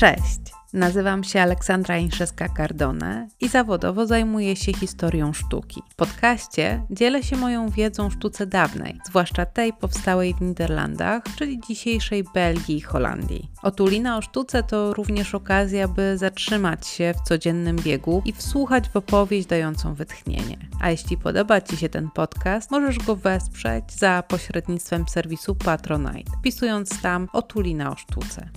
Cześć! Nazywam się Aleksandra Inszewska-Cardone i zawodowo zajmuję się historią sztuki. W podcaście dzielę się moją wiedzą o sztuce dawnej, zwłaszcza tej powstałej w Niderlandach, czyli dzisiejszej Belgii i Holandii. Otulina o sztuce to również okazja, by zatrzymać się w codziennym biegu i wsłuchać w opowieść dającą wytchnienie. A jeśli podoba Ci się ten podcast, możesz go wesprzeć za pośrednictwem serwisu Patronite, wpisując tam Otulina o sztuce.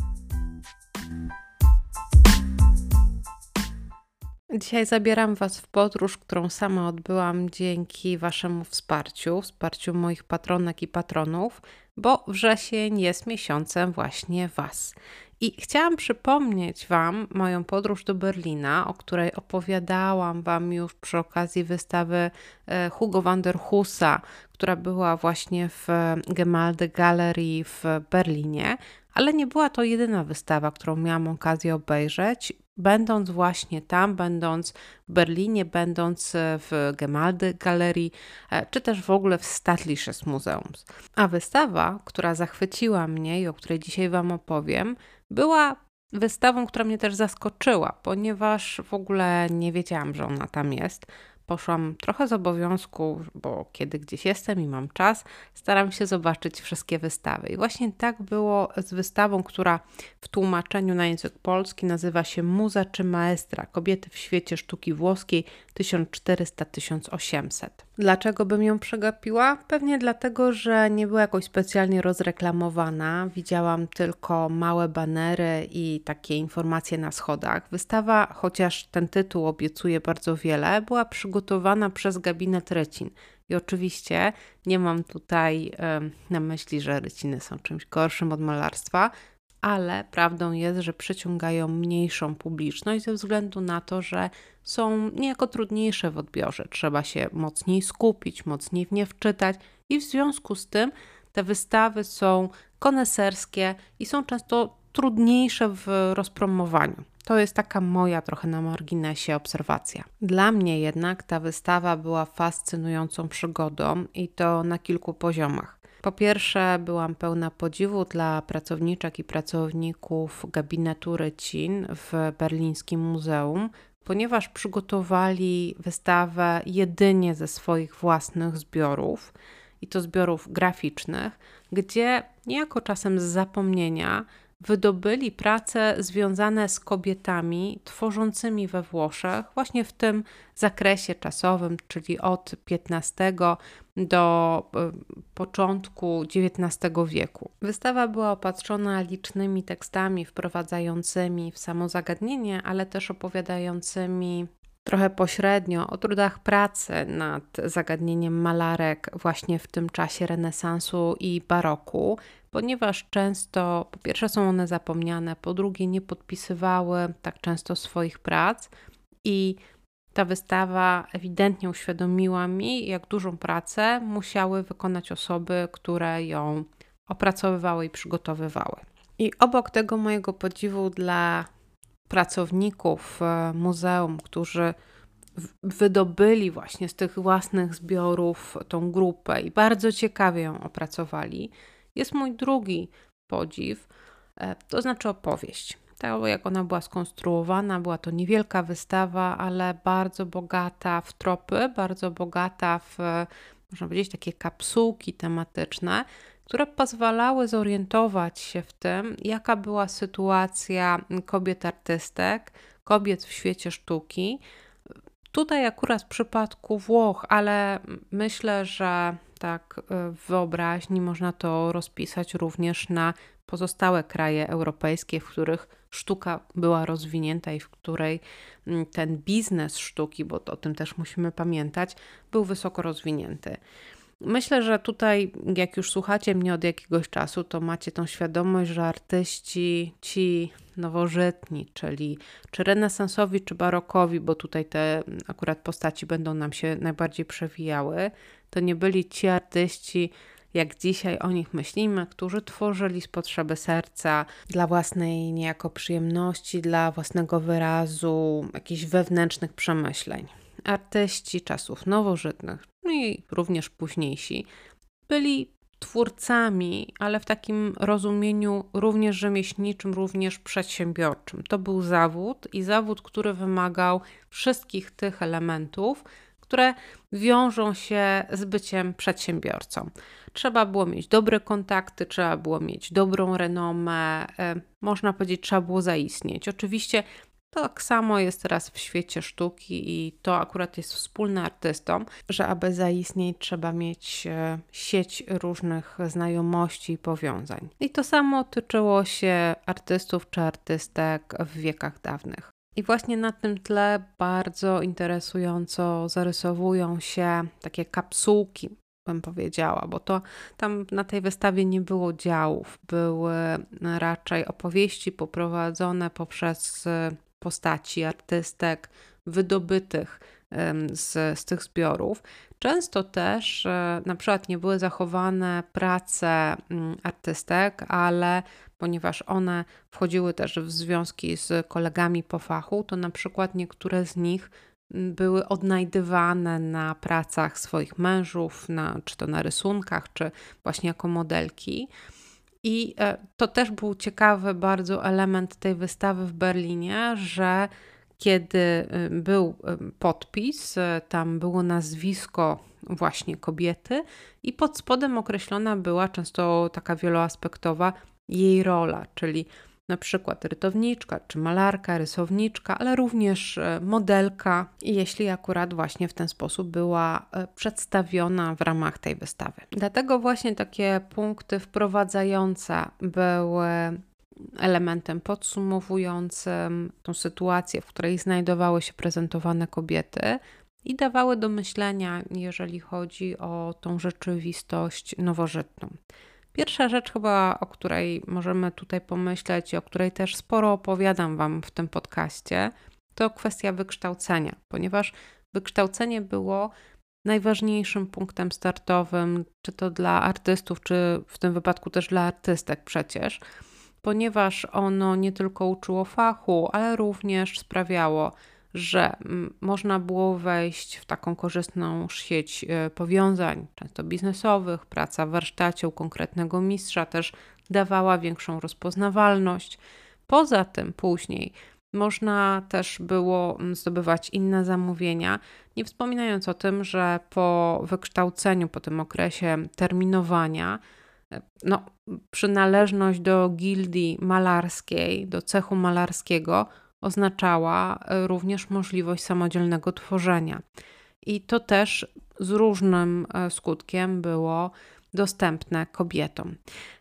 Dzisiaj zabieram Was w podróż, którą sama odbyłam dzięki Waszemu wsparciu, wsparciu moich patronek i patronów, bo wrzesień jest miesiącem właśnie Was. I chciałam przypomnieć Wam moją podróż do Berlina, o której opowiadałam Wam już przy okazji wystawy e, Hugo van der Husa, która była właśnie w Gemalde Gallery w Berlinie. Ale nie była to jedyna wystawa, którą miałam okazję obejrzeć będąc właśnie tam, będąc w Berlinie, będąc e, w Gemaldy Galerii, e, czy też w ogóle w Statlisches Museum. A wystawa, która zachwyciła mnie i o której dzisiaj Wam opowiem, była wystawą, która mnie też zaskoczyła, ponieważ w ogóle nie wiedziałam, że ona tam jest poszłam trochę z obowiązku, bo kiedy gdzieś jestem i mam czas, staram się zobaczyć wszystkie wystawy. I właśnie tak było z wystawą, która w tłumaczeniu na język polski nazywa się Muza czy Maestra Kobiety w świecie sztuki włoskiej 1400-1800. Dlaczego bym ją przegapiła? Pewnie dlatego, że nie była jakoś specjalnie rozreklamowana. Widziałam tylko małe banery i takie informacje na schodach. Wystawa, chociaż ten tytuł obiecuje bardzo wiele, była przygotowana przez gabinet Recin. I oczywiście nie mam tutaj na myśli, że ryciny są czymś gorszym od malarstwa, ale prawdą jest, że przyciągają mniejszą publiczność ze względu na to, że są niejako trudniejsze w odbiorze. Trzeba się mocniej skupić, mocniej w nie wczytać i w związku z tym te wystawy są koneserskie i są często trudniejsze w rozpromowaniu. To jest taka moja trochę na marginesie obserwacja. Dla mnie jednak ta wystawa była fascynującą przygodą i to na kilku poziomach. Po pierwsze, byłam pełna podziwu dla pracowniczek i pracowników gabinetu Rycin w berlińskim muzeum, ponieważ przygotowali wystawę jedynie ze swoich własnych zbiorów i to zbiorów graficznych, gdzie niejako czasem z zapomnienia wydobyli prace związane z kobietami tworzącymi we Włoszech, właśnie w tym zakresie czasowym, czyli od XV do e, początku XIX wieku. Wystawa była opatrzona licznymi tekstami wprowadzającymi w samo zagadnienie, ale też opowiadającymi trochę pośrednio o trudach pracy nad zagadnieniem malarek właśnie w tym czasie renesansu i baroku, ponieważ często po pierwsze są one zapomniane, po drugie nie podpisywały tak często swoich prac i ta wystawa ewidentnie uświadomiła mi, jak dużą pracę musiały wykonać osoby, które ją opracowywały i przygotowywały. I obok tego mojego podziwu dla pracowników e, muzeum, którzy wydobyli właśnie z tych własnych zbiorów tą grupę i bardzo ciekawie ją opracowali, jest mój drugi podziw, e, to znaczy opowieść. Tak jak ona była skonstruowana, była to niewielka wystawa, ale bardzo bogata w tropy, bardzo bogata w, można powiedzieć, takie kapsułki tematyczne, które pozwalały zorientować się w tym, jaka była sytuacja kobiet artystek, kobiet w świecie sztuki. Tutaj akurat w przypadku Włoch, ale myślę, że tak e, w wyobraźni można to rozpisać również na pozostałe kraje europejskie, w których sztuka była rozwinięta i w której mm, ten biznes sztuki, bo o tym też musimy pamiętać, był wysoko rozwinięty. Myślę, że tutaj, jak już słuchacie mnie od jakiegoś czasu, to macie tą świadomość, że artyści ci nowożytni, czyli czy renesansowi, czy barokowi, bo tutaj te akurat postaci będą nam się najbardziej przewijały, to nie byli ci artyści, jak dzisiaj o nich myślimy, którzy tworzyli z potrzeby serca, dla własnej niejako przyjemności, dla własnego wyrazu, jakichś wewnętrznych przemyśleń. Artyści czasów nowożytnych, no i również późniejsi, byli twórcami, ale w takim rozumieniu również rzemieślniczym, również przedsiębiorczym. To był zawód i zawód, który wymagał wszystkich tych elementów, które wiążą się z byciem przedsiębiorcą. Trzeba było mieć dobre kontakty, trzeba było mieć dobrą renomę, e, można powiedzieć, trzeba było zaistnieć. Oczywiście tak samo jest teraz w świecie sztuki i to akurat jest wspólne artystom, że aby zaistnieć trzeba mieć e, sieć różnych znajomości i powiązań. I to samo tyczyło się artystów czy artystek w wiekach dawnych. I właśnie na tym tle bardzo interesująco zarysowują się takie kapsułki, bym powiedziała, bo to tam na tej wystawie nie było działów, były raczej opowieści poprowadzone poprzez postaci artystek wydobytych z, z tych zbiorów. Często też e, na przykład nie były zachowane prace mm, artystek, ale ponieważ one wchodziły też w związki z kolegami po fachu, to na przykład niektóre z nich mm, były odnajdywane na pracach swoich mężów, na, czy to na rysunkach, czy właśnie jako modelki. I e, to też był ciekawy bardzo element tej wystawy w Berlinie, że kiedy y, był podpis, y, tam było nazwisko właśnie kobiety i pod spodem określona była często taka wieloaspektowa jej rola, czyli na przykład rytowniczka, czy malarka, rysowniczka, ale również e, modelka, jeśli akurat właśnie w ten sposób była e, przedstawiona w ramach tej wystawy. Dlatego właśnie takie punkty wprowadzające były elementem podsumowującym tą sytuację, w której znajdowały się prezentowane kobiety i dawały do myślenia, jeżeli chodzi o tą rzeczywistość nowożytną. Pierwsza rzecz chyba, o której możemy tutaj pomyśleć i o której też sporo opowiadam Wam w tym podcaście, to kwestia wykształcenia, ponieważ wykształcenie było najważniejszym punktem startowym, czy to dla artystów, czy w tym wypadku też dla artystek przecież, ponieważ ono nie tylko uczyło fachu, ale również sprawiało, że można było wejść w taką korzystną sieć e, powiązań, często biznesowych, praca w warsztacie u konkretnego mistrza też dawała większą rozpoznawalność. Poza tym później można też było zdobywać inne zamówienia, nie wspominając o tym, że po wykształceniu, po tym okresie terminowania, e, no, przynależność do gildii malarskiej, do cechu malarskiego oznaczała e, również możliwość samodzielnego tworzenia. I to też z różnym e, skutkiem było dostępne kobietom.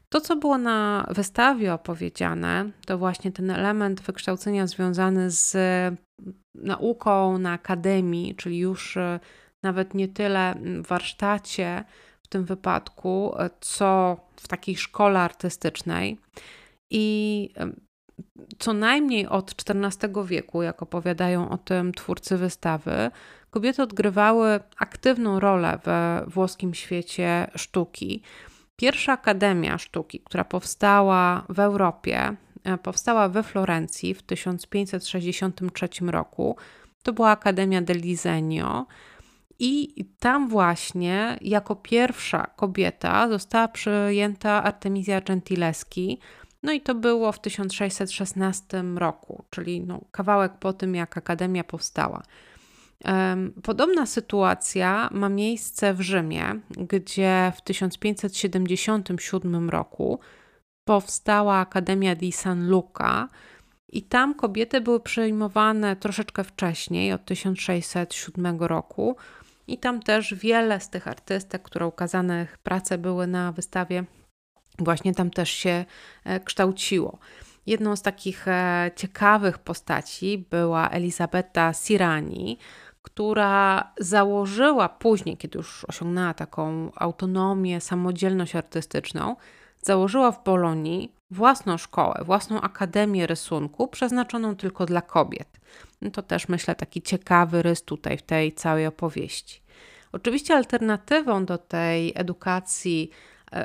To, co było na wystawie opowiedziane, to właśnie ten element wykształcenia związany z nauką na akademii, czyli już e, nawet nie tyle w warsztacie w tym wypadku, co w takiej szkole artystycznej. I co najmniej od XIV wieku, jak opowiadają o tym twórcy wystawy, kobiety odgrywały aktywną rolę we włoskim świecie sztuki. Pierwsza Akademia Sztuki, która powstała w Europie, e, powstała we Florencji w 1563 roku. To była Akademia del Disegno. I tam właśnie jako pierwsza kobieta została przyjęta Artemisia Gentileschi, no i to było w 1616 roku, czyli no, kawałek po tym, jak Akademia powstała. Podobna sytuacja ma miejsce w Rzymie, gdzie w 1577 roku powstała Akademia di San Luca i tam kobiety były przyjmowane troszeczkę wcześniej, od 1607 roku. I tam też wiele z tych artystek, które ukazane prace były na wystawie, właśnie tam też się e, kształciło. Jedną z takich e, ciekawych postaci była Elisabetta Sirani, która założyła później, kiedy już osiągnęła taką autonomię, samodzielność artystyczną, założyła w Bolonii własną szkołę, własną akademię rysunku przeznaczoną tylko dla kobiet. No to też myślę taki ciekawy rys tutaj w tej całej opowieści. Oczywiście alternatywą do tej edukacji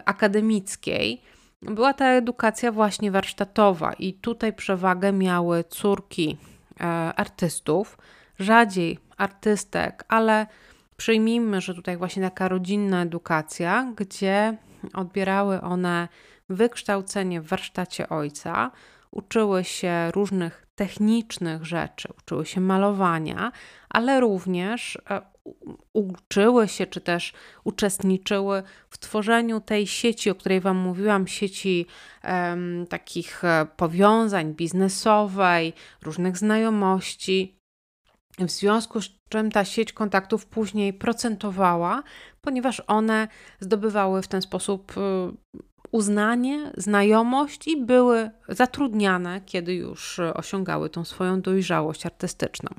akademickiej była ta edukacja właśnie warsztatowa, i tutaj przewagę miały córki e, artystów, rzadziej artystek, ale przyjmijmy, że tutaj właśnie taka rodzinna edukacja, gdzie odbierały one wykształcenie w warsztacie ojca, uczyły się różnych technicznych rzeczy, uczyły się malowania, ale również e, uczyły się czy też uczestniczyły w tworzeniu tej sieci, o której Wam mówiłam, sieci um, takich e, powiązań biznesowej, różnych znajomości. W związku z czym ta sieć kontaktów później procentowała, ponieważ one zdobywały w ten sposób e, uznanie, znajomość i były zatrudniane, kiedy już osiągały tą swoją dojrzałość artystyczną.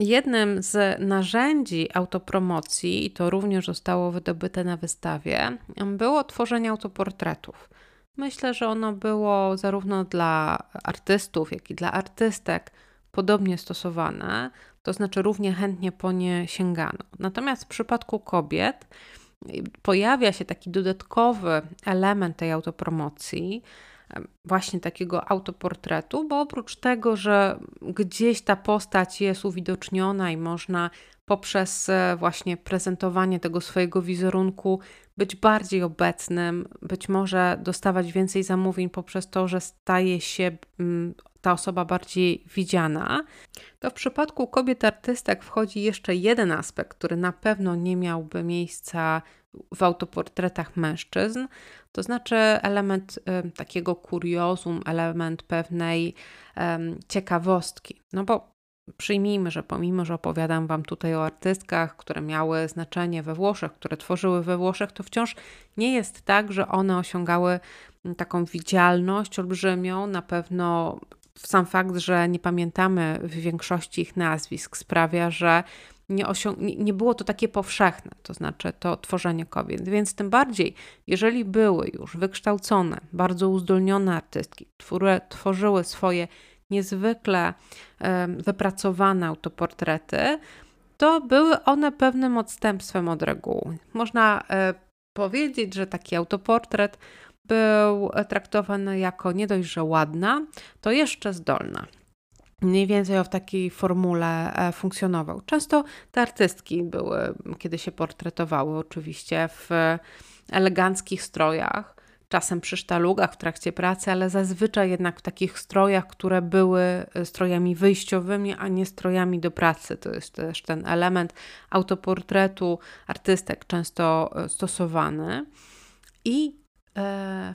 Jednym z narzędzi autopromocji, i to również zostało wydobyte na wystawie, było tworzenie autoportretów. Myślę, że ono było zarówno dla artystów, jak i dla artystek podobnie stosowane, to znaczy równie chętnie po nie sięgano. Natomiast w przypadku kobiet pojawia się taki dodatkowy element tej autopromocji, właśnie takiego autoportretu, bo oprócz tego, że gdzieś ta postać jest uwidoczniona i można poprzez e, właśnie prezentowanie tego swojego wizerunku być bardziej obecnym, być może dostawać więcej zamówień poprzez to, że staje się ta osoba bardziej widziana, to w przypadku kobiet artystek wchodzi jeszcze jeden aspekt, który na pewno nie miałby miejsca w autoportretach mężczyzn, to znaczy element y, takiego kuriozum, element pewnej y, ciekawostki. No bo przyjmijmy, że pomimo, że opowiadam Wam tutaj o artystkach, które miały znaczenie we Włoszech, które tworzyły we Włoszech, to wciąż nie jest tak, że one osiągały taką widzialność olbrzymią. Na pewno sam fakt, że nie pamiętamy w większości ich nazwisk, sprawia, że nie, nie było to takie powszechne, to znaczy to tworzenie kobiet. Więc tym bardziej, jeżeli były już wykształcone, bardzo uzdolnione artystki, które tworzyły swoje niezwykle wypracowane autoportrety, to były one pewnym odstępstwem od reguły. Można e, powiedzieć, że taki autoportret był traktowany jako nie dość, że ładna, to jeszcze zdolna. Mniej więcej w takiej formule e, funkcjonował. Często te artystki były, kiedy się portretowały, oczywiście w eleganckich strojach, czasem przy sztalugach w trakcie pracy, ale zazwyczaj jednak w takich strojach, które były strojami wyjściowymi, a nie strojami do pracy. To jest też ten element autoportretu artystek często e, stosowany. I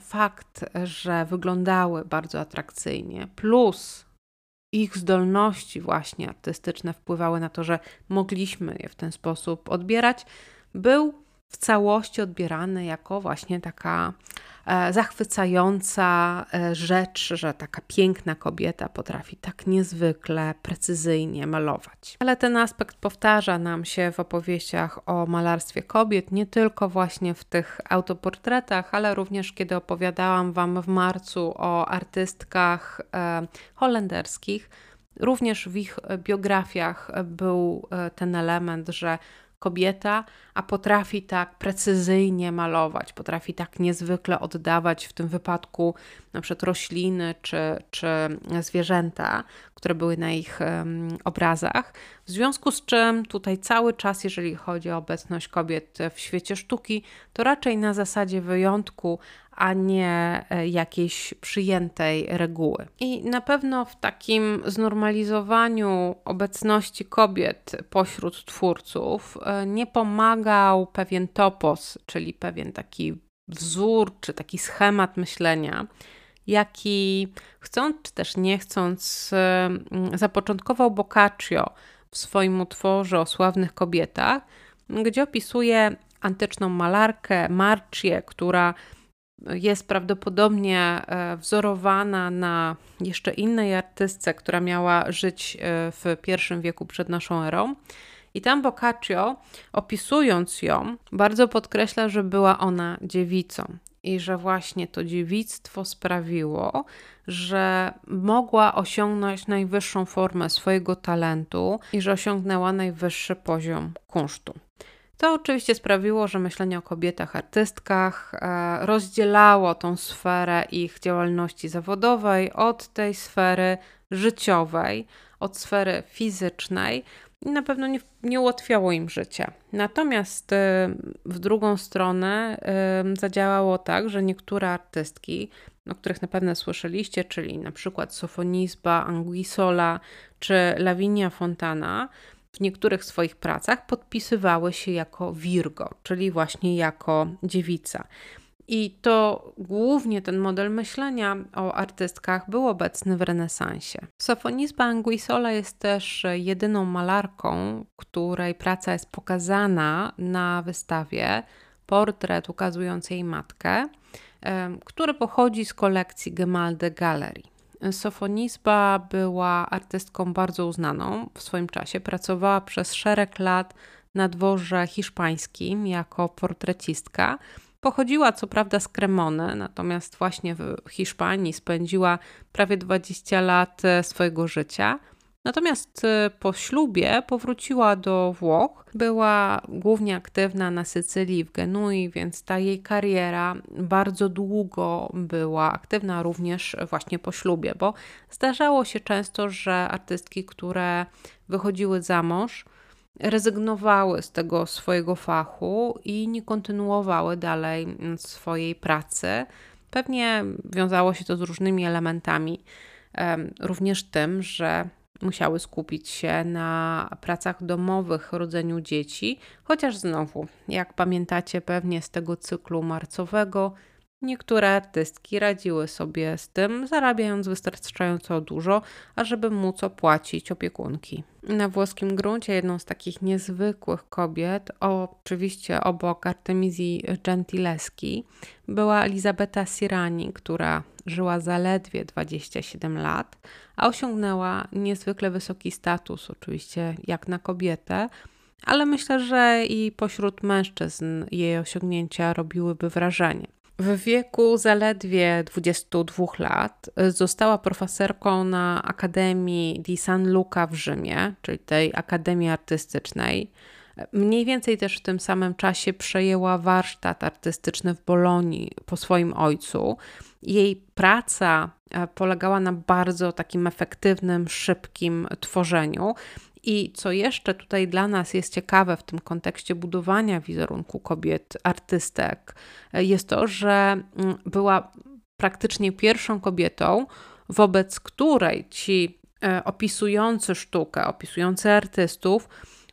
fakt, że wyglądały bardzo atrakcyjnie, plus ich zdolności właśnie artystyczne wpływały na to, że mogliśmy je w ten sposób odbierać, był w całości odbierany jako właśnie taka e, zachwycająca e, rzecz, że taka piękna kobieta potrafi tak niezwykle precyzyjnie malować. Ale ten aspekt powtarza nam się w opowieściach o malarstwie kobiet, nie tylko właśnie w tych autoportretach, ale również kiedy opowiadałam Wam w marcu o artystkach e, holenderskich. Również w ich biografiach był ten element, że kobieta, a potrafi tak precyzyjnie malować, potrafi tak niezwykle oddawać w tym wypadku na przykład rośliny czy, czy zwierzęta, które były na ich um, obrazach. W związku z czym tutaj cały czas, jeżeli chodzi o obecność kobiet w świecie sztuki, to raczej na zasadzie wyjątku, a nie e, jakiejś przyjętej reguły. I na pewno w takim znormalizowaniu obecności kobiet pośród twórców e, nie pomagał pewien topos, czyli pewien taki wzór czy taki schemat myślenia, jaki chcąc czy też nie chcąc zapoczątkował Boccaccio w swoim utworze o sławnych kobietach, gdzie opisuje antyczną malarkę Marcię, która jest prawdopodobnie e, wzorowana na jeszcze innej artystce, która miała żyć e, w I wieku przed naszą erą. I tam Boccaccio, opisując ją, bardzo podkreśla, że była ona dziewicą i że właśnie to dziewictwo sprawiło, że mogła osiągnąć najwyższą formę swojego talentu i że osiągnęła najwyższy poziom kunsztu. To oczywiście sprawiło, że myślenie o kobietach artystkach e, rozdzielało tą sferę ich działalności zawodowej od tej sfery życiowej, od sfery fizycznej. i na pewno nie, nie ułatwiało im życia. Natomiast e, w drugą stronę zadziałało tak, że niektóre artystki, o których na pewno słyszeliście, czyli na przykład Sofonisba Anguissola czy Lavinia Fontana, w niektórych swoich pracach podpisywały się jako Virgo, czyli właśnie jako dziewica. I to głównie ten model myślenia o artystkach był obecny w renesansie. Sofonisba Anguissola jest też jedyną malarką, której praca jest pokazana na wystawie portret ukazujący jej matkę, który pochodzi z kolekcji Gemalde Gallery. Sofonisba była artystką bardzo uznaną w swoim czasie. Pracowała przez szereg lat na dworze hiszpańskim jako portrecistka. Pochodziła co prawda z Cremony, natomiast właśnie w Hiszpanii spędziła prawie 20 lat e, swojego życia. Natomiast e, po ślubie powróciła do Włoch. Była głównie aktywna na Sycylii, w Genui, więc ta jej kariera bardzo długo była aktywna również właśnie po ślubie, bo zdarzało się często, że artystki, które wychodziły za mąż, rezygnowały z tego swojego fachu i nie kontynuowały dalej swojej pracy. Pewnie wiązało się to z różnymi elementami, również tym, że musiały skupić się na pracach domowych, rodzeniu dzieci, chociaż znowu, jak pamiętacie pewnie z tego cyklu marcowego, Niektóre artystki radziły sobie z tym, zarabiając wystarczająco dużo, ażeby móc opłacić opiekunki. Na włoskim gruncie jedną z takich niezwykłych kobiet, oczywiście obok Artemizji Gentileski, była Elizabeta Sirani, która żyła zaledwie 27 lat, a osiągnęła niezwykle wysoki status, oczywiście jak na kobietę, ale myślę, że i pośród mężczyzn jej osiągnięcia robiłyby wrażenie. W wieku zaledwie 22 lat została profesorką na Akademii di San Luca w Rzymie, czyli tej Akademii Artystycznej. Mniej więcej też w tym samym czasie przejęła warsztat artystyczny w Bolonii po swoim ojcu. Jej praca e, polegała na bardzo takim efektywnym, szybkim tworzeniu. I co jeszcze tutaj dla nas jest ciekawe w tym kontekście budowania wizerunku kobiet, artystek, jest to, że mm, była praktycznie pierwszą kobietą, wobec której ci e, opisujący sztukę, opisujący artystów,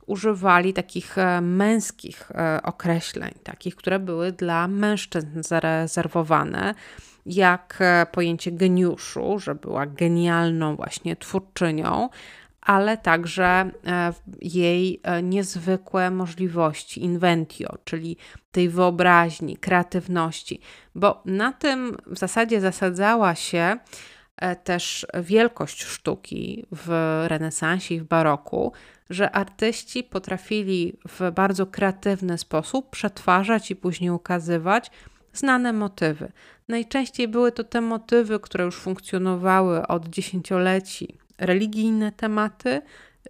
używali takich e, męskich e, określeń, takich, które były dla mężczyzn zarezerwowane, jak pojęcie geniuszu, że była genialną właśnie twórczynią, ale także e, jej e, niezwykłe możliwości, inventio, czyli tej wyobraźni, kreatywności, bo na tym w zasadzie zasadzała się e, też wielkość sztuki w renesansie i w baroku, że artyści potrafili w bardzo kreatywny sposób przetwarzać i później ukazywać znane motywy. Najczęściej były to te motywy, które już funkcjonowały od dziesięcioleci religijne tematy,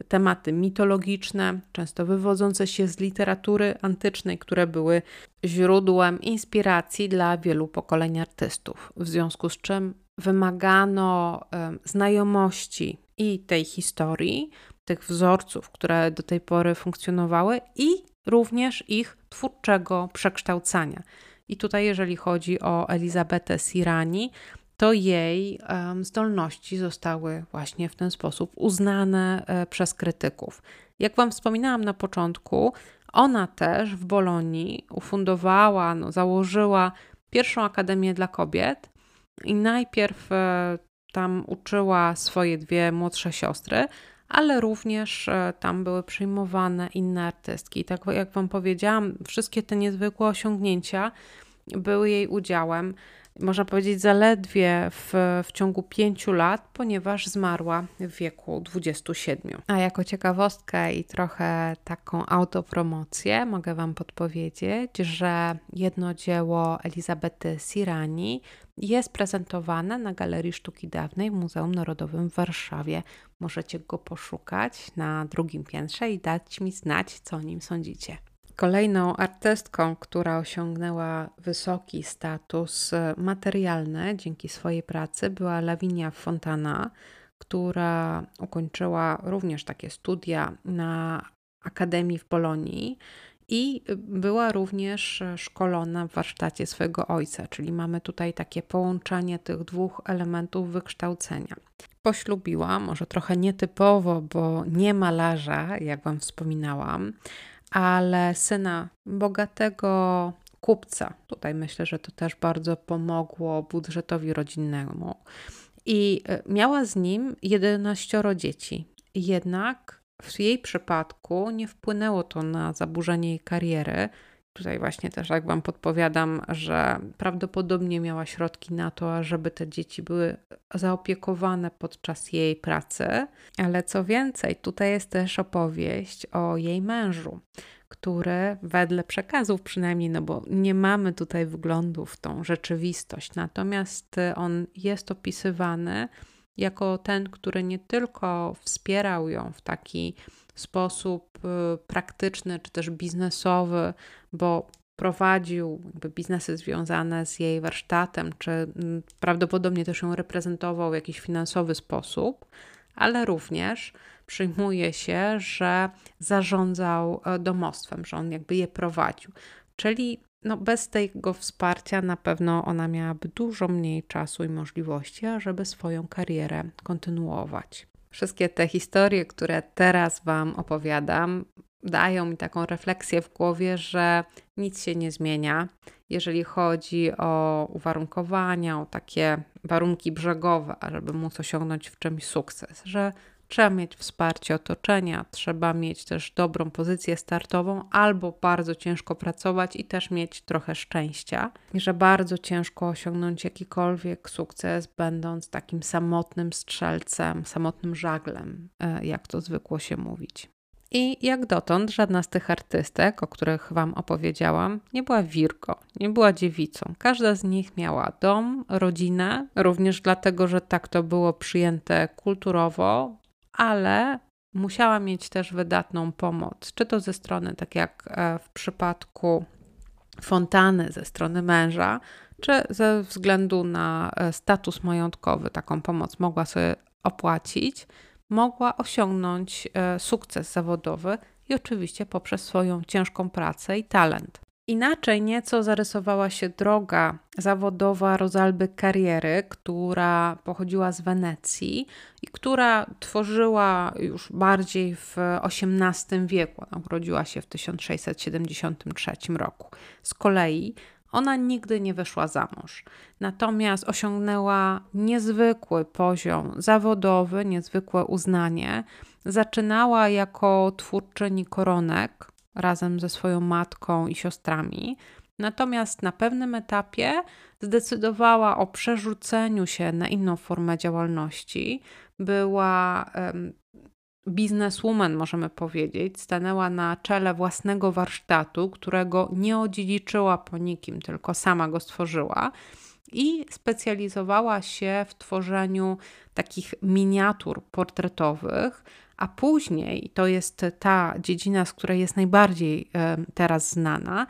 tematy mitologiczne, często wywodzące się z literatury antycznej, które były źródłem inspiracji dla wielu pokoleń artystów. W związku z czym wymagano znajomości i tej historii, tych wzorców, które do tej pory funkcjonowały, i również ich twórczego przekształcania. I tutaj, jeżeli chodzi o Elizabetę Sirani, to jej zdolności zostały właśnie w ten sposób uznane e, przez krytyków. Jak Wam wspominałam na początku, ona też w Bolonii ufundowała, no, założyła pierwszą akademię dla kobiet i najpierw e, tam uczyła swoje dwie młodsze siostry, ale również e, tam były przyjmowane inne artystki. Tak jak Wam powiedziałam, wszystkie te niezwykłe osiągnięcia były jej udziałem można powiedzieć, zaledwie w, w ciągu pięciu lat, ponieważ zmarła w wieku 27. A jako ciekawostkę i trochę taką autopromocję mogę Wam podpowiedzieć, że jedno dzieło Elizabety Sirani jest prezentowane na Galerii Sztuki Dawnej w Muzeum Narodowym w Warszawie. Możecie go poszukać na drugim piętrze i dać mi znać, co o nim sądzicie. Kolejną artystką, która osiągnęła wysoki status materialny dzięki swojej pracy, była Lavinia Fontana, która ukończyła również takie studia na Akademii w Bolonii i była również szkolona w warsztacie swojego ojca, czyli mamy tutaj takie połączenie tych dwóch elementów wykształcenia. Poślubiła, może trochę nietypowo, bo nie malarza, jak Wam wspominałam, ale syna bogatego kupca. Tutaj myślę, że to też bardzo pomogło budżetowi rodzinnemu. I e, miała z nim 11 dzieci. Jednak w jej przypadku nie wpłynęło to na zaburzenie jej kariery. Tutaj właśnie też, jak Wam podpowiadam, że prawdopodobnie miała środki na to, żeby te dzieci były zaopiekowane podczas jej pracy. Ale co więcej, tutaj jest też opowieść o jej mężu, który wedle przekazów przynajmniej, no bo nie mamy tutaj wglądu w tą rzeczywistość, natomiast on jest opisywany jako ten, który nie tylko wspierał ją w taki sposób y, praktyczny czy też biznesowy, bo prowadził biznesy związane z jej warsztatem, czy mm, prawdopodobnie też ją reprezentował w jakiś finansowy sposób, ale również przyjmuje się, że zarządzał e, domostwem, że on jakby je prowadził. Czyli no bez tego wsparcia na pewno ona miałaby dużo mniej czasu i możliwości, ażeby swoją karierę kontynuować. Wszystkie te historie, które teraz Wam opowiadam, dają mi taką refleksję w głowie, że nic się nie zmienia, jeżeli chodzi o uwarunkowania, o takie warunki brzegowe, żeby móc osiągnąć w czymś sukces, że Trzeba mieć wsparcie otoczenia, trzeba mieć też dobrą pozycję startową, albo bardzo ciężko pracować i też mieć trochę szczęścia, że bardzo ciężko osiągnąć jakikolwiek sukces, będąc takim samotnym strzelcem, samotnym żaglem, e, jak to zwykło się mówić. I jak dotąd żadna z tych artystek, o których Wam opowiedziałam, nie była wirko, nie była dziewicą. Każda z nich miała dom, rodzinę, również dlatego, że tak to było przyjęte kulturowo, ale musiała mieć też wydatną pomoc, czy to ze strony, tak jak e, w przypadku Fontany, ze strony męża, czy ze względu na e, status majątkowy taką pomoc mogła sobie opłacić, mogła osiągnąć e, sukces zawodowy i oczywiście poprzez swoją ciężką pracę i talent. Inaczej nieco zarysowała się droga zawodowa Rozalby Kariery, która pochodziła z Wenecji i która tworzyła już bardziej w XVIII wieku. Ona urodziła się w 1673 roku. Z kolei ona nigdy nie wyszła za mąż, natomiast osiągnęła niezwykły poziom zawodowy, niezwykłe uznanie. Zaczynała jako twórczyni koronek, razem ze swoją matką i siostrami. Natomiast na pewnym etapie zdecydowała o przerzuceniu się na inną formę działalności. Była um, bizneswoman, możemy powiedzieć, stanęła na czele własnego warsztatu, którego nie odziedziczyła po nikim, tylko sama go stworzyła i specjalizowała się w tworzeniu takich miniatur portretowych, a później to jest ta dziedzina, z której jest najbardziej teraz znana,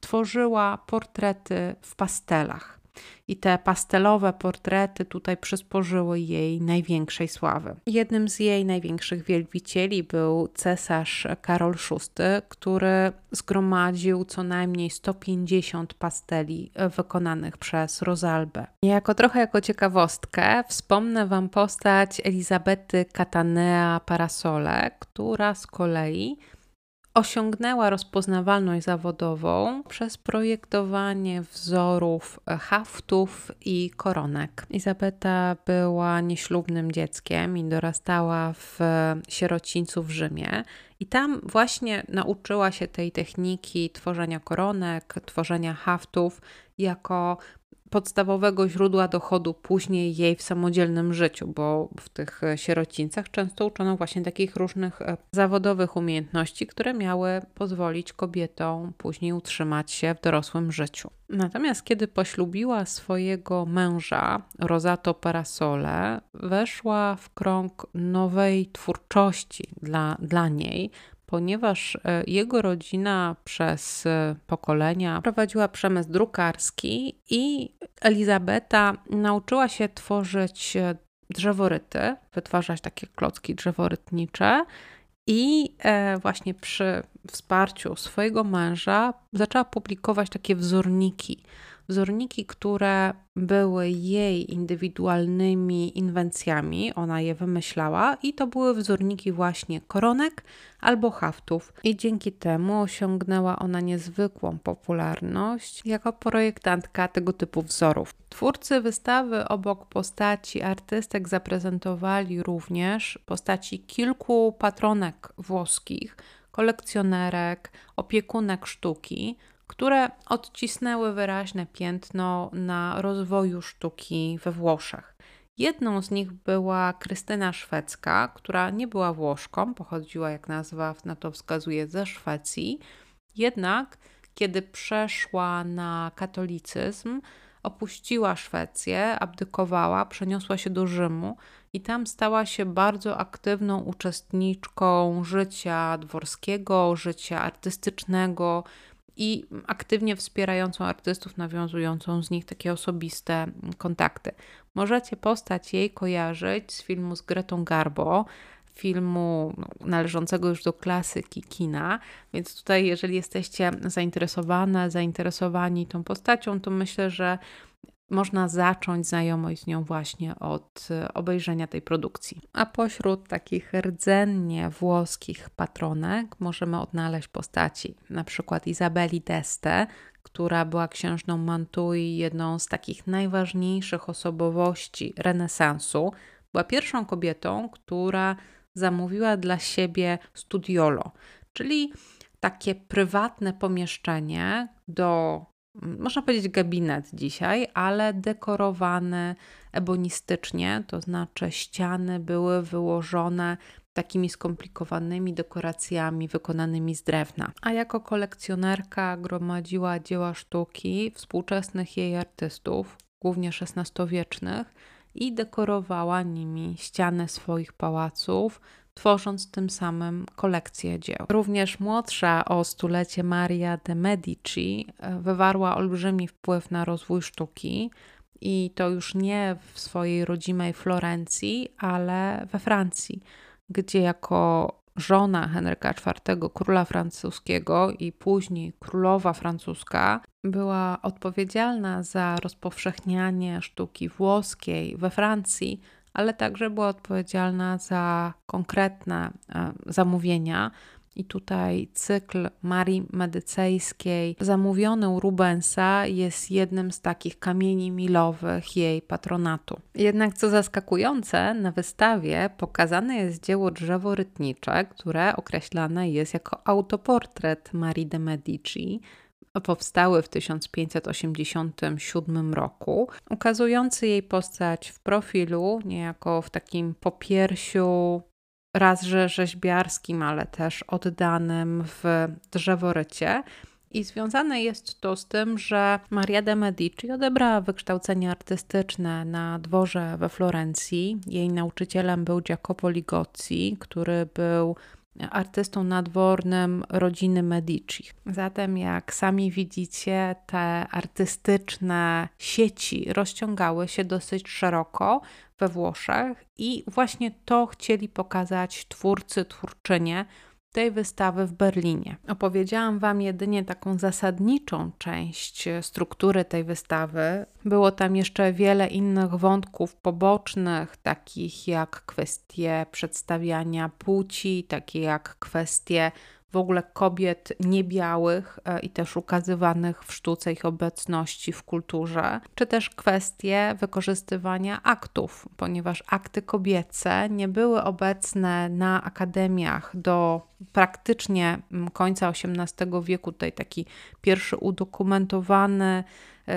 tworzyła portrety w pastelach. I te pastelowe portrety tutaj przysporzyły jej największej sławy. Jednym z jej największych wielbicieli był cesarz Karol VI, który zgromadził co najmniej 150 pasteli wykonanych przez Rosalbę. Jako trochę jako ciekawostkę wspomnę Wam postać Elizabety Catanea Parasole, która z kolei osiągnęła rozpoznawalność zawodową przez projektowanie wzorów haftów i koronek. Izabeta była nieślubnym dzieckiem i dorastała w sierocińcu w Rzymie. I tam właśnie nauczyła się tej techniki tworzenia koronek, tworzenia haftów jako podstawowego źródła dochodu później jej w samodzielnym życiu, bo w tych sierocińcach często uczono właśnie takich różnych e, zawodowych umiejętności, które miały pozwolić kobietom później utrzymać się w dorosłym życiu. Natomiast kiedy poślubiła swojego męża, Rosato Parasole, weszła w krąg nowej twórczości dla, dla niej, ponieważ e, jego rodzina przez e, pokolenia prowadziła przemysł drukarski i Elizabeta nauczyła się tworzyć e, drzeworyty, wytwarzać takie klocki drzeworytnicze. I właśnie przy wsparciu swojego męża zaczęła publikować takie wzorniki wzorniki, które były jej indywidualnymi inwencjami, ona je wymyślała i to były wzorniki właśnie koronek albo haftów. I dzięki temu osiągnęła ona niezwykłą popularność jako projektantka tego typu wzorów. Twórcy wystawy obok postaci artystek zaprezentowali również postaci kilku patronek włoskich, kolekcjonerek, opiekunek sztuki, które odcisnęły wyraźne piętno na rozwoju sztuki we Włoszech. Jedną z nich była Krystyna Szwedzka, która nie była Włoszką, pochodziła, jak nazwa na to wskazuje, ze Szwecji. Jednak, kiedy przeszła na katolicyzm, opuściła Szwecję, abdykowała, przeniosła się do Rzymu i tam stała się bardzo aktywną uczestniczką życia dworskiego, życia artystycznego, i aktywnie wspierającą artystów, nawiązującą z nich takie osobiste kontakty. Możecie postać jej kojarzyć z filmu z Gretą Garbo, filmu no, należącego już do klasyki kina, więc tutaj jeżeli jesteście zainteresowane, zainteresowani tą postacią, to myślę, że można zacząć znajomość z nią właśnie od e, obejrzenia tej produkcji. A pośród takich rdzennie włoskich patronek możemy odnaleźć postaci na przykład Izabeli d'Este, która była księżną Mantui, jedną z takich najważniejszych osobowości renesansu. Była pierwszą kobietą, która zamówiła dla siebie studiolo, czyli takie prywatne pomieszczenie do można powiedzieć gabinet dzisiaj, ale dekorowany ebonistycznie, to znaczy ściany były wyłożone takimi skomplikowanymi dekoracjami wykonanymi z drewna. A jako kolekcjonerka gromadziła dzieła sztuki współczesnych jej artystów, głównie XVI-wiecznych, i dekorowała nimi ściany swoich pałaców, tworząc tym samym kolekcję dzieł. Również młodsza o stulecie Maria de Medici e, wywarła olbrzymi wpływ na rozwój sztuki i to już nie w swojej rodzimej Florencji, ale we Francji, gdzie jako żona Henryka IV, króla francuskiego i później królowa francuska, była odpowiedzialna za rozpowszechnianie sztuki włoskiej we Francji, ale także była odpowiedzialna za konkretne e, zamówienia. I tutaj cykl Marii Medycejskiej, zamówiony u Rubensa, jest jednym z takich kamieni milowych jej patronatu. Jednak co zaskakujące, na wystawie pokazane jest dzieło drzeworytnicze, które określane jest jako autoportret Marii de Medici, powstały w 1587 roku, ukazujący jej postać w profilu, niejako w takim popiersiu raz rzeźbiarskim, ale też oddanym w drzeworycie. I związane jest to z tym, że Maria de Medici odebrała wykształcenie artystyczne na dworze we Florencji. Jej nauczycielem był Jacopo Ligozzi, który był artystą nadwornym rodziny Medici. Zatem, jak sami widzicie, te artystyczne sieci rozciągały się dosyć szeroko we Włoszech i właśnie to chcieli pokazać twórcy, twórczynie tej wystawy w Berlinie. Opowiedziałam Wam jedynie taką zasadniczą część struktury tej wystawy. Było tam jeszcze wiele innych wątków pobocznych, takich jak kwestie przedstawiania płci, takie jak kwestie w ogóle kobiet niebiałych e, i też ukazywanych w sztuce ich obecności w kulturze, czy też kwestie wykorzystywania aktów, ponieważ akty kobiece nie były obecne na akademiach do praktycznie mm, końca XVIII wieku. Tutaj taki pierwszy udokumentowany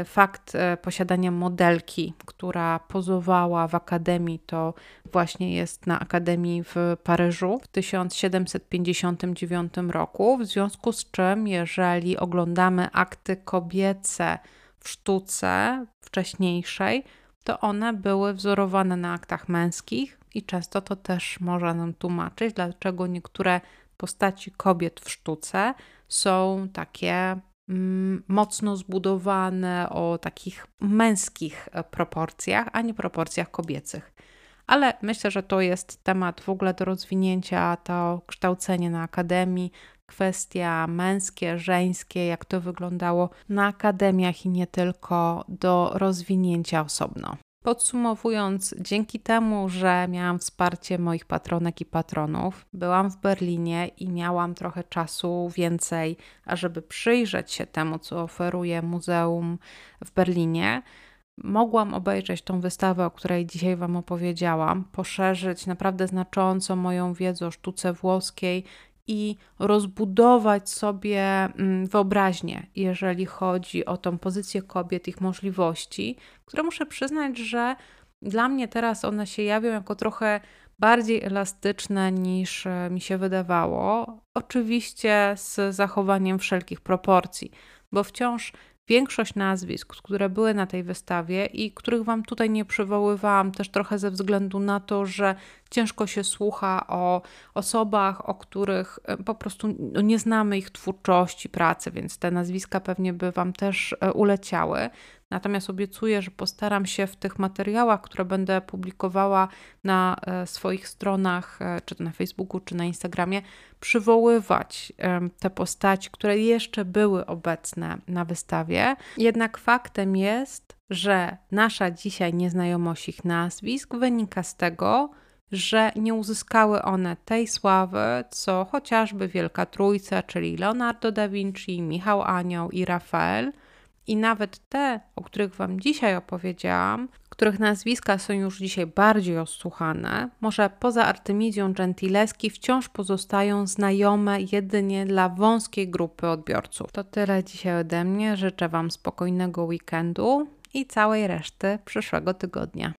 fakt e, posiadania modelki, która pozowała w akademii, to właśnie jest na Akademii w Paryżu w 1759 roku. W związku z czym, jeżeli oglądamy akty kobiece w sztuce wcześniejszej, to one były wzorowane na aktach męskich i często to też może nam tłumaczyć, dlaczego niektóre postaci kobiet w sztuce są takie mocno zbudowane o takich męskich e, proporcjach, a nie proporcjach kobiecych. ale myślę, że to jest temat w ogóle do rozwinięcia, to kształcenie na akademii, kwestia męskie, żeńskie, jak to wyglądało na akademiach i nie tylko, do rozwinięcia osobno. Podsumowując, dzięki temu, że miałam wsparcie moich patronek i patronów, byłam w Berlinie i miałam trochę czasu więcej, ażeby przyjrzeć się temu, co oferuje muzeum w Berlinie. Mogłam obejrzeć tą wystawę, o której dzisiaj Wam opowiedziałam, poszerzyć naprawdę znacząco moją wiedzę o sztuce włoskiej i rozbudować sobie mm, wyobraźnię, jeżeli chodzi o tą pozycję kobiet, ich możliwości, które muszę przyznać, że dla mnie teraz one się jawią jako trochę bardziej elastyczne niż e, mi się wydawało. Oczywiście z zachowaniem wszelkich proporcji, bo wciąż Większość nazwisk, które były na tej wystawie i których Wam tutaj nie przywoływałam, też trochę ze względu na to, że ciężko się słucha o osobach, o których e, po prostu no, nie znamy ich twórczości, pracy, więc te nazwiska pewnie by Wam też e, uleciały. Natomiast obiecuję, że postaram się w tych materiałach, które będę publikowała na e, swoich stronach, czy to na Facebooku, czy na Instagramie, przywoływać te postaci, które jeszcze były obecne na wystawie. Jednak faktem jest, że nasza dzisiaj nieznajomość ich nazwisk wynika z tego, że nie uzyskały one tej sławy, co chociażby Wielka Trójca, czyli Leonardo da Vinci, Michał Anioł i Rafael – i nawet te, o których Wam dzisiaj opowiedziałam, których nazwiska są już dzisiaj bardziej osłuchane, może poza Artemizją Gentileski wciąż pozostają znajome jedynie dla wąskiej grupy odbiorców. To tyle dzisiaj ode mnie. Życzę Wam spokojnego weekendu i całej reszty przyszłego tygodnia.